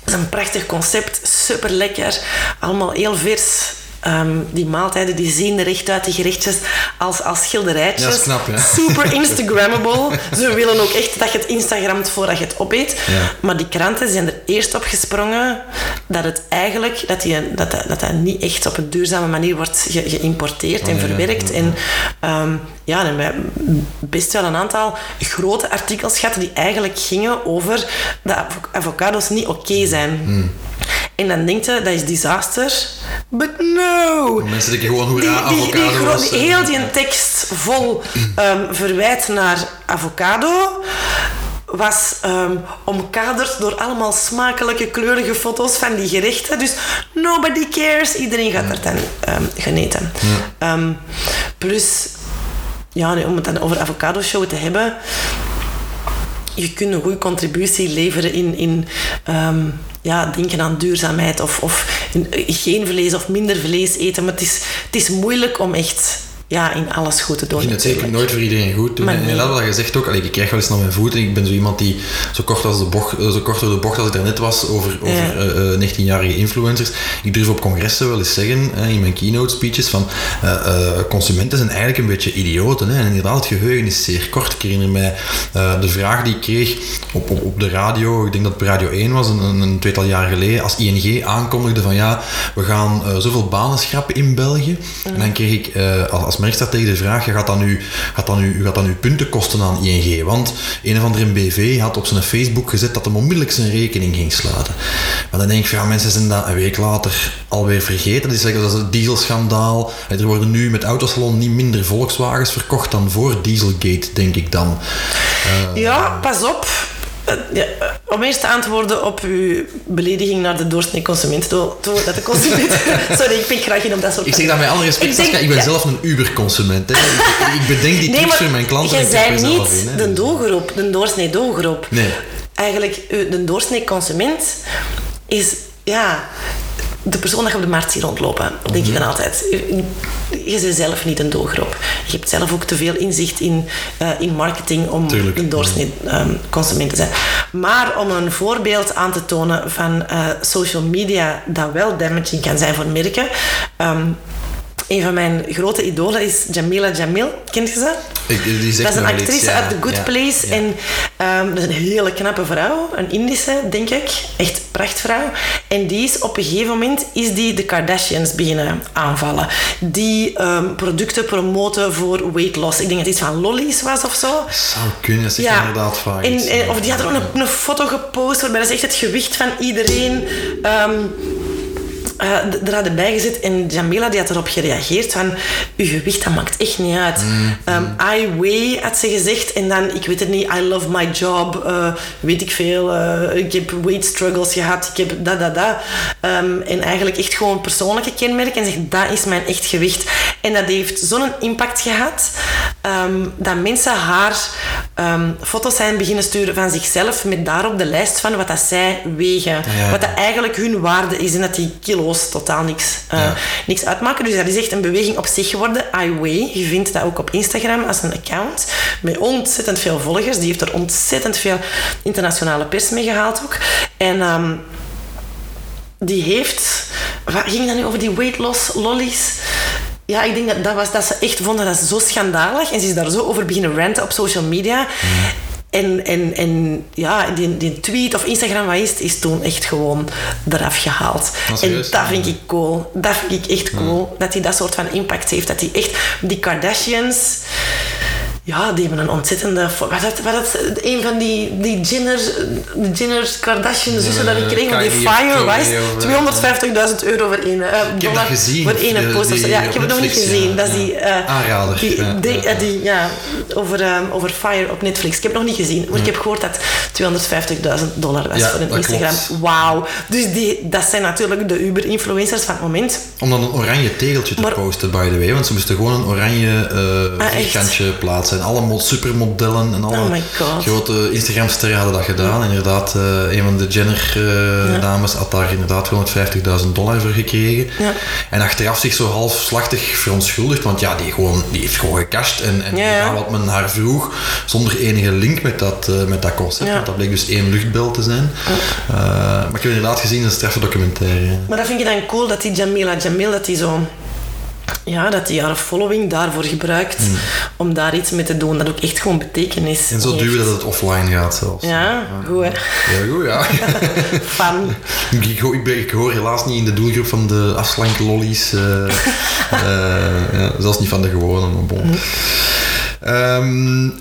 dat is een prachtig concept, super lekker. Allemaal heel vers. Ehm, die maaltijden die zien er echt uit, die gerechtjes, als, als schilderijtjes. Ja, knap, ja. Super Instagrammable. Ze willen ook echt dat je het Instagramt voordat je het opeet. Ja. Maar die kranten zijn er eerst op gesprongen dat het eigenlijk dat die, dat, dat, dat dat niet echt op een duurzame manier wordt ge- geïmporteerd en Oh, ja, verwerkt. En ehm, ja, dan hebben we best wel een aantal grote artikels gehad die eigenlijk gingen over dat avo- avocados niet oké zijn. Hmm. En dan denkt je, dat is disaster. But no! Mensen denken gewoon hoera, Die, die, die, avocado was, die- eh, heel die tekst vol ehm, verwijt naar avocado was ehm, omkaderd door allemaal smakelijke, kleurige foto's van die gerechten. Dus nobody cares. Iedereen gaat er dan genieten. Ehm, plus, ja, om het dan over avocado show te hebben je kunt een goede contributie leveren in, in ehm, ja, denken aan duurzaamheid of, of geen vlees of minder vlees eten. Maar het is, het is moeilijk om echt ja, in alles goed te doen. Ik vind het zeker nooit voor iedereen goed doen. En inderdaad, wat je zegt ook, allee, ik krijg wel eens naar mijn voeten. Ik ben zo iemand die zo kort, als de bocht, eh, zo kort door de bocht als ik daarnet was over, over Ja. eh, eh, 19-jarige influencers. Ik durf op congressen wel eens zeggen, in mijn keynote speeches, van consumenten zijn eigenlijk een beetje idioten. Hè. En inderdaad, het geheugen is zeer kort. Ik herinner mij de vraag die ik kreeg op, op, op de radio, ik denk dat het Radio 1 was, een, een, tweetal jaar geleden, als ING aankondigde van ja, we gaan zoveel banen schrappen in België. En dan kreeg ik als, als de vraag, gaat dat nu, gaat dat nu, gaat dat nu punten kosten aan ING? Want een of andere BV had op zijn Facebook gezet dat hem onmiddellijk zijn rekening ging sluiten. Maar dan denk ik, ja, mensen zijn dat een week later alweer vergeten. Die zeggen dat is een dieselschandaal. Er worden nu met autosalon niet minder Volkswagens verkocht dan voor Dieselgate, denk ik dan. Uh, ja, pas op. Eh, ja, eh, om eerst te antwoorden op uw belediging naar de doorsnee consument. dat de consument... Sorry, ik pik graag in op dat soort Ik zeg dat met alle respect, ik, ik ben zelf een Uber-consument. Ik, ik, bedenk die tips voor mijn klanten. Je bent niet in, de doelgroep, de doorsnee doelgroep. Nee. Eigenlijk, de doorsnee consument is... Ja, de persoon dat je op de markt ziet rondlopen, denk je dan mhm. altijd. Je bent zelf niet een doelgroep. Je hebt zelf ook te veel inzicht in, uh, in marketing om een doorsnee um, consument te zijn. Maar om een voorbeeld aan te tonen van uh, social media dat wel damaging kan zijn voor merken. Um, een van mijn grote idolen is Jamila Jamil. Kent je ze? Ik, die dat is een actrice uit The Good Place. En um, dat is een hele knappe vrouw. Een Indische, denk ik. Echt prachtvrouw. En die is op een gegeven moment is die de Kardashians beginnen aanvallen. Die um, producten promoten voor weight loss. Ik denk dat het iets van lollies was of zo. Zou kunnen, dat is inderdaad vaak. En, of die had er ook een, een, foto gepost waarbij ze echt het gewicht van iedereen... Um, uh, er hadden bijgezet en Jamila die had erop gereageerd van uw gewicht dat maakt echt niet uit. Mm, um, I weigh had ze gezegd en dan ik weet het niet, I love my job, uh, weet ik veel, uh, ik heb weight struggles gehad, ik heb dat, dat, dat. Um, en eigenlijk echt gewoon persoonlijke kenmerken en zegt dat is mijn echt gewicht. En dat heeft zo'n impact gehad um, dat mensen haar foto's zijn beginnen sturen van zichzelf met daarop de lijst van wat dat zij wegen. Wat dat eigenlijk hun waarde is en dat die kilo totaal niks, uh, niks uitmaken. Dus dat is echt een beweging op zich geworden. iWay, je vindt dat ook op Instagram als een account met ontzettend veel volgers. Die heeft er ontzettend veel internationale pers mee gehaald ook. En um, die heeft... Wat ging dat nu over die weight loss lollies? Ja, ik denk dat dat was dat ze echt vonden dat zo schandalig. En ze is daar zo over beginnen ranten op social media. Mm. En, en, en ja, die, die tweet of Instagram, wat is is toen echt gewoon eraf gehaald. en dat vind ik cool. Dat vind ik echt cool. Dat hij dat soort van impact heeft. Dat hij echt die Kardashians ja, die hebben een ontzettende... Wat dat, wat dat, een van die, die Jenner, Jenner's Kardashian zussen dat ik kreeg, die Fire was 250.000 euro voor één uh, dollar gezien, voor één post. Ja, ik heb het nog niet gezien. Dat is die... Uh, Aanrader. Die, ja, die, ja. die, ja, over, um, over Fire op Netflix. Ik heb het nog niet gezien, maar ik heb gehoord dat 250.000 dollar was voor een Instagram. Wauw. Dus die, dat zijn natuurlijk de Uber-influencers van het moment. Om dan een oranje tegeltje te posten, by the way. Want ze moesten gewoon een oranje uh, plaatsen en allemaal supermodellen en alle oh grote Instagram-sterren hadden dat gedaan. Inderdaad, uh, een van de Jenner-dames had daar inderdaad 250.000 dollar voor gekregen. Ja. En achteraf zich zo half slachtig verontschuldigd, want ja, die, gewoon, die heeft gewoon gecashed en, en ja. wat men haar vroeg, zonder enige link met dat, uh, met dat concept. Want dat bleek dus één luchtbel te zijn. Maar ik heb inderdaad gezien een straffe documentaire. Maar dat vind je dan cool dat die Jamila Jamil, dat die zo ja, dat hij haar following daarvoor gebruikt hmm. om daar iets mee te doen dat ook echt gewoon betekenis En zo duwen dat het offline gaat zelfs. Ja, goed hè. Ja, goed ja. Fan. Ik, ik, ik, hoor helaas niet in de doelgroep van de afslank lollies. Uh, uh, ja, zelfs niet van de gewone, maar bon. Um,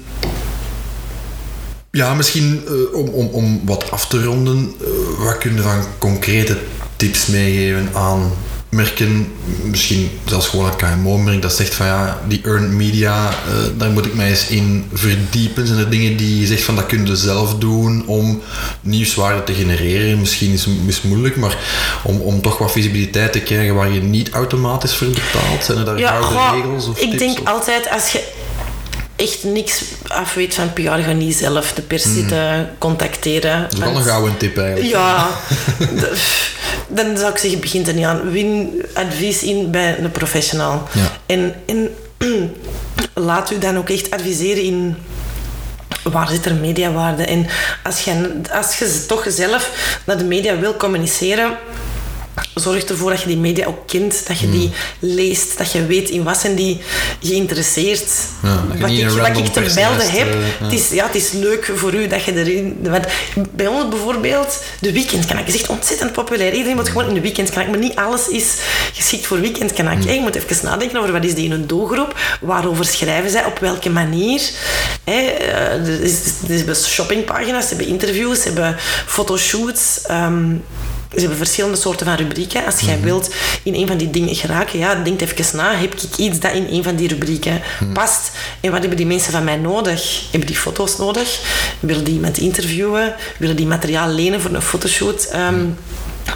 ja, misschien uh, om, om, om wat af te ronden, wat kun je van concrete tips meegeven aan merken, misschien zelfs gewoon het KMO-merk, dat zegt van ja, die earned media, uh, daar moet ik mij eens in verdiepen. Zijn er dingen die je zegt van dat kun je zelf doen om nieuwswaarde te genereren? Misschien is het moeilijk, maar om, om toch wat visibiliteit te krijgen waar je niet automatisch voor betaalt. Zijn er daar ja, regels of Ik denk of? altijd, als je echt niks af weet van PR, ga niet zelf de pers mm. zitten contacteren. Dat is wel een gouden tip eigenlijk. Ja, dan zou ik zeggen, begint er niet aan. Win advies in bij een professional. Ja. En, en laat u dan ook echt adviseren in waar zit er mediawaarde. En als je, als je toch zelf naar de media wil communiceren zorg ervoor dat je die media ook kent, dat je die leest, dat je weet in wat zijn die geïnteresseerd. Ja, wat ik, wat ik te melden heb. eh, het, is, ja, het is leuk voor u dat je erin... Want bij ons bijvoorbeeld, de weekendkanak is echt ontzettend populair. Iedereen moet gewoon in de weekendkanak, maar niet alles is geschikt voor weekendkanak. Hè. Je moet even nadenken over wat is die in een doelgroep, waarover schrijven zij, op welke manier. Hè. eh, Er, is, er hebben shoppingpagina's, ze hebben interviews, ze hebben fotoshoots. ehm, ze hebben verschillende soorten van rubrieken. Als Mhm. jij wilt in een van die dingen geraken, ja, denk even na. Heb ik iets dat in een van die rubrieken Mhm. past? En wat hebben die mensen van mij nodig? Hebben die foto's nodig? Willen die iemand interviewen? Willen die materiaal lenen voor een fotoshoot? ehm, Mhm.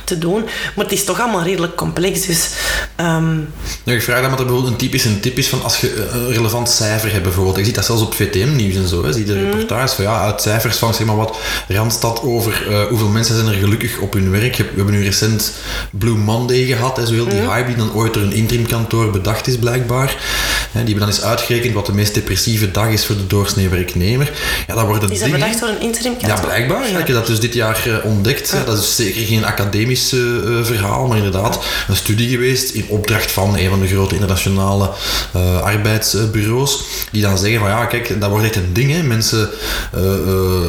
Te doen. Maar het is toch allemaal redelijk complex. Dus Ja, ik vraag dan wat er bijvoorbeeld een typisch een tip is van als je eh, een relevant cijfer hebt bijvoorbeeld. Ik zie dat zelfs op VTM-nieuws en zo. Hè. Zie je de reportages van ja, uit cijfers van zeg maar wat Randstad over eh, hoeveel mensen zijn er gelukkig op hun werk. We hebben nu recent Blue Monday gehad. Hè, zo heel die hype die dan ooit door een interimkantoor bedacht is blijkbaar. Hè, die hebben dan eens uitgerekend wat de meest depressieve dag is voor de doorsnee werknemer. Ja, dat worden is dat dingen... bedacht door een interim Ja, blijkbaar. Ja. Ik heb dat dus dit jaar eh, ontdekt. Ja, dat is zeker geen academisch eh, eh, verhaal, maar inderdaad een studie geweest in opdracht van een van de grote internationale eh, arbeidsbureaus. Die dan zeggen van ja, kijk, dat wordt echt een ding. Hè. Mensen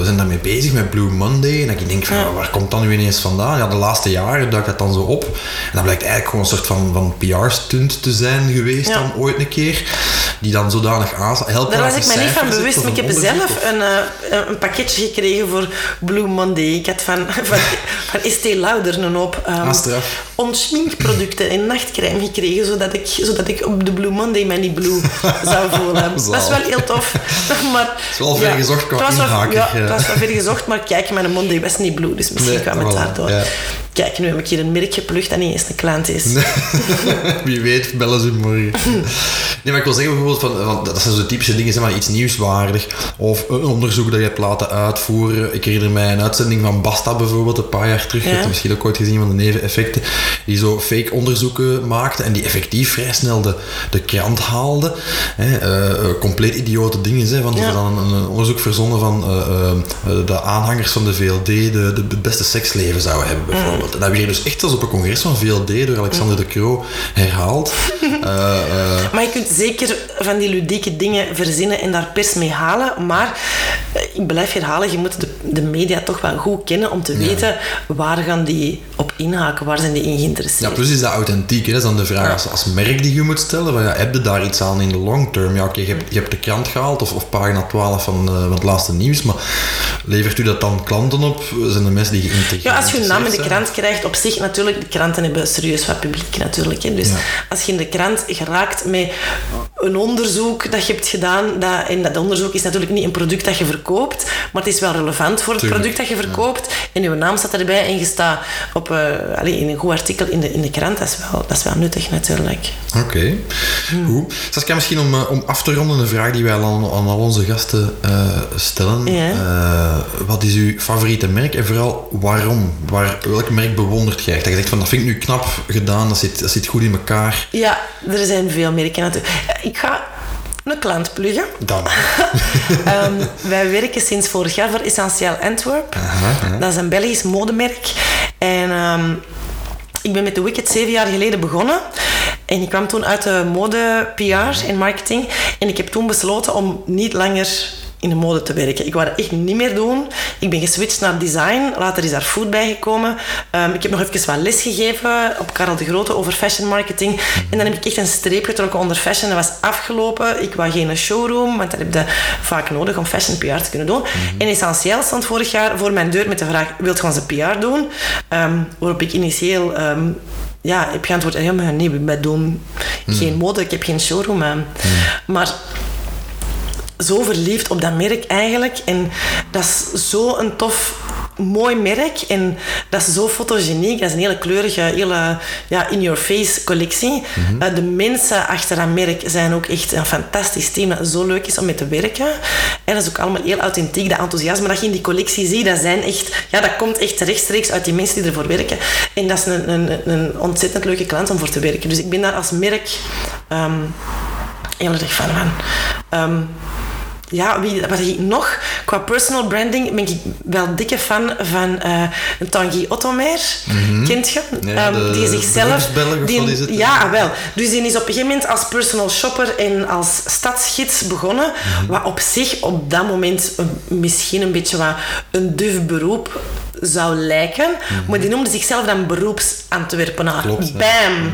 zijn daarmee bezig met Blue Monday. En dat ik denk van ja, waar komt dat nu ineens vandaan? Ja, de laatste jaren duikt dat dan zo op. En dat blijkt eigenlijk gewoon een soort van, van PR-stunt te zijn geweest Ja. dan ooit een keer. Die dan zodanig helpt. Daar was ik me niet van bewust, maar ik heb zelf of- een, eh, een pakketje gekregen voor Blue Monday. Ik had van, van, van Estée Lauder een hoop um, Ah, straf. ontschminkproducten en nachtcrème gekregen, zodat ik, zodat ik op de Blue Monday mij niet blue zou voelen. dat is wel heel tof. Maar, is wel ver gezocht qua het was wel- Ja, ja. het was wel ver gezocht, maar kijk, mijn Monday was niet blue, dus misschien Nee, kwam het daardoor. ja. Kijk, nu heb ik hier een merk geplukt dat niet eens een klant is. Wie weet, bellen ze morgen. Nee, maar ik wil zeggen bijvoorbeeld, van, van, dat zijn zo typische dingen, zeg maar, iets nieuwswaardig. Of een onderzoek dat je hebt laten uitvoeren. Ik herinner mij een uitzending van Basta bijvoorbeeld, een paar jaar terug. Je Ja. hebt het misschien ook ooit gezien van de neveneffecten. Die zo fake onderzoeken maakte en die effectief vrij snel de, de krant haalde. Hè, eh, eh, compleet idiote dingen. Hè, ze Ja. dan een, een onderzoek verzonnen van eh, de aanhangers van de VLD de, de, het beste seksleven zouden hebben bijvoorbeeld. En dat je dus echt als op een congres van VLD door Alexander de Croo herhaald. Eh, eh, Maar je kunt zeker van die ludieke dingen verzinnen en daar pers mee halen. Maar eh, ik blijf herhalen, je moet de, de media toch wel goed kennen om te weten waar gaan die op inhaken, waar zijn die in ja, geïnteresseerd. plus is dat authentiek. Hè? Dat is dan de vraag als, als merk die je moet stellen. Van, ja, heb je daar iets aan in de long term? Ja, oké, je, hebt, je hebt de krant gehaald of, of pagina 12 van, van het laatste nieuws. Maar levert u dat dan klanten op? Zijn de mensen die geïntegreerd Ja, als je naam in de zijn? Krant krijgt, op zich natuurlijk, de kranten hebben serieus wat publiek natuurlijk. Hè. Dus Ja. als je in de krant geraakt met een onderzoek dat je hebt gedaan, dat, en dat onderzoek is natuurlijk niet een product dat je verkoopt, maar het is wel relevant voor het Tuurlijk, product dat je verkoopt. En je naam staat erbij en je staat op, allee, in een goed artikel in de, in de krant, dat is, wel, dat is wel nuttig natuurlijk. Oké, goed. Saskia, misschien om, eh, om af te ronden een vraag die wij aan, aan al onze gasten eh, stellen. Ja. Wat is uw favoriete merk en vooral waarom? Waar, welk merk bewondert jij? Dat je zegt van, dat vind ik nu knap gedaan, dat zit, dat zit goed in elkaar. Ja, er zijn veel merken natuurlijk. Ik ga een klant pluggen. Dan. Ehm, wij werken sinds vorig jaar voor Essentiel Antwerp. Dat is een Belgisch modemerk. En ehm, ik ben met de Wicked zeven jaar geleden begonnen. En ik kwam toen uit de mode, PR en marketing. En ik heb toen besloten om niet langer in de mode te werken. Ik wou dat echt niet meer doen. Ik ben geswitcht naar design. Later is daar food bijgekomen. Ehm, ik heb nog even wat les gegeven op Karel de Grote over fashion marketing. En dan heb ik echt een streep getrokken onder fashion. Dat was afgelopen. Ik wou geen showroom, want dat heb je vaak nodig om fashion PR te kunnen doen. En Essentieel stond vorig jaar voor mijn deur met de vraag, wilt je onze PR doen? Ehm, waarop ik initieel... ehm, ja, heb geantwoord, ja, maar nee, wij doen geen mode, ik heb geen showroom. ehm. Maar zo verliefd op dat merk eigenlijk. En dat is zo een tof, mooi merk. En dat is zo fotogeniek. Dat is een hele kleurige, hele ja, in-your-face collectie. Eh, de mensen achter dat merk zijn ook echt een fantastisch team dat zo leuk is om mee te werken. En dat is ook allemaal heel authentiek. Dat enthousiasme dat je in die collectie ziet, dat, zijn echt, ja, dat komt echt rechtstreeks uit die mensen die ervoor werken. En dat is een, een, een ontzettend leuke klant om voor te werken. Dus ik ben daar als merk... ehm, heel erg van. Ehm, ja, wie, wat ik nog? Qua personal branding ben ik wel dikke fan van uh, Tanguy Ottomer. Kent je? Ja, Ehm, die zichzelf... die- het? Ja, wel. Dus die is op een gegeven moment als personal shopper en als stadsgids begonnen. Mhm. Wat op zich op dat moment misschien een beetje wat een duf beroep zou lijken. Maar die noemde zichzelf dan beroeps-Antwerpenaar. Mhm. Klopt, ja. Bam!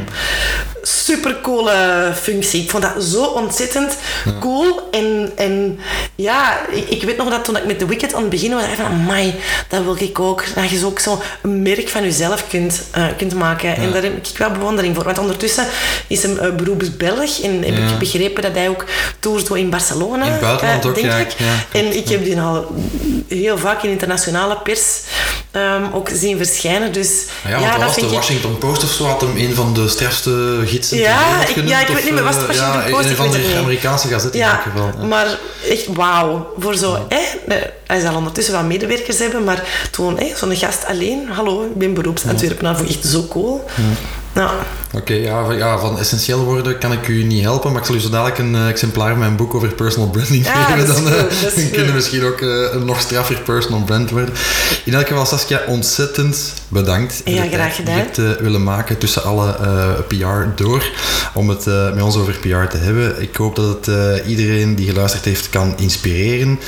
Supercoole functie. Ik vond dat zo ontzettend cool. En, en ja, ik, ik weet nog dat toen ik met The Wicked aan het beginnen was, ik van, amai, dat wil ik ook. Dat je zo ook zo een merk van jezelf kunt, eh, kunt maken. En daar heb ik wel bewondering voor. Want ondertussen is hem uh, beroepsbelg. En heb ik begrepen dat hij ook tours doet in Barcelona. In het buitenland eh, ook, denk ja, ik. en ik heb die al heel vaak in internationale pers ehm, ook zien verschijnen. Dus Ja, want wat dat was de ik... Washington Post of zo? Had hem een van de strafste gidsen Ja, ik- genoemd, ja, ik weet niet meer, was het eh, Washington ja, Post? Een Ik van de. Amerikaanse gazetten in Ja, elk geval. ja. maar echt wauw. Voor zo, hè, hij zal ondertussen wat medewerkers hebben, maar toen hè, zo'n gast alleen, hallo, ik ben beroeps-Antwerpenaar, vond ik echt zo cool. Ja. Oké, ja, van- ja, van essentieel woorden kan ik u niet helpen, maar ik zal u zo dadelijk een eh, exemplaar van mijn boek over personal branding Ja, geven. Dan is dan kunnen we misschien ook eh, een nog straffer personal brand worden. In elk geval, Saskia, ontzettend bedankt. Ja, graag je gedaan. hebt eh, willen maken tussen alle PR door, om het met ons over PR te hebben. Ik hoop dat het iedereen die geluisterd heeft kan inspireren.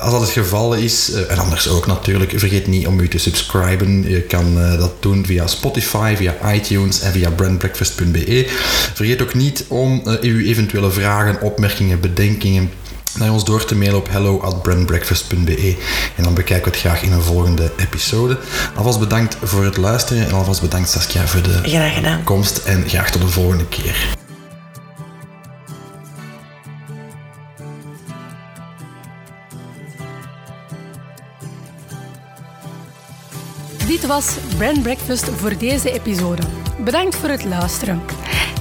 Als dat het geval is, en anders ook natuurlijk, vergeet niet om u te subscriben. Je kan dat doen via Spotify, via iTunes en via brandbreakfast.be. Vergeet ook niet om eh, uw eventuele vragen, opmerkingen, bedenkingen naar ons door te mailen op hello@brandbreakfast.be en dan bekijken we het graag in een volgende episode. Alvast bedankt voor het luisteren en alvast bedankt Saskia voor de komst en graag tot de volgende keer. Was Brand Breakfast voor deze episode. Bedankt voor het luisteren.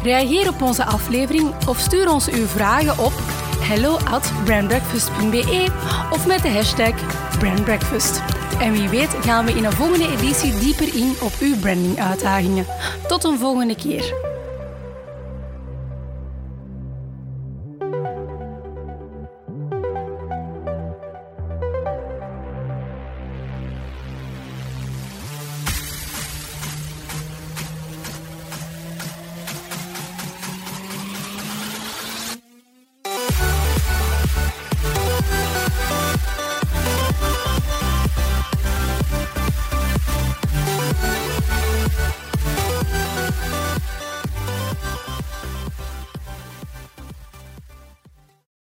Reageer op onze aflevering of stuur ons uw vragen op hello at brandbreakfast.be of met de hashtag brandbreakfast. En wie weet gaan we in een volgende editie dieper in op uw branding uitdagingen. Tot een volgende keer.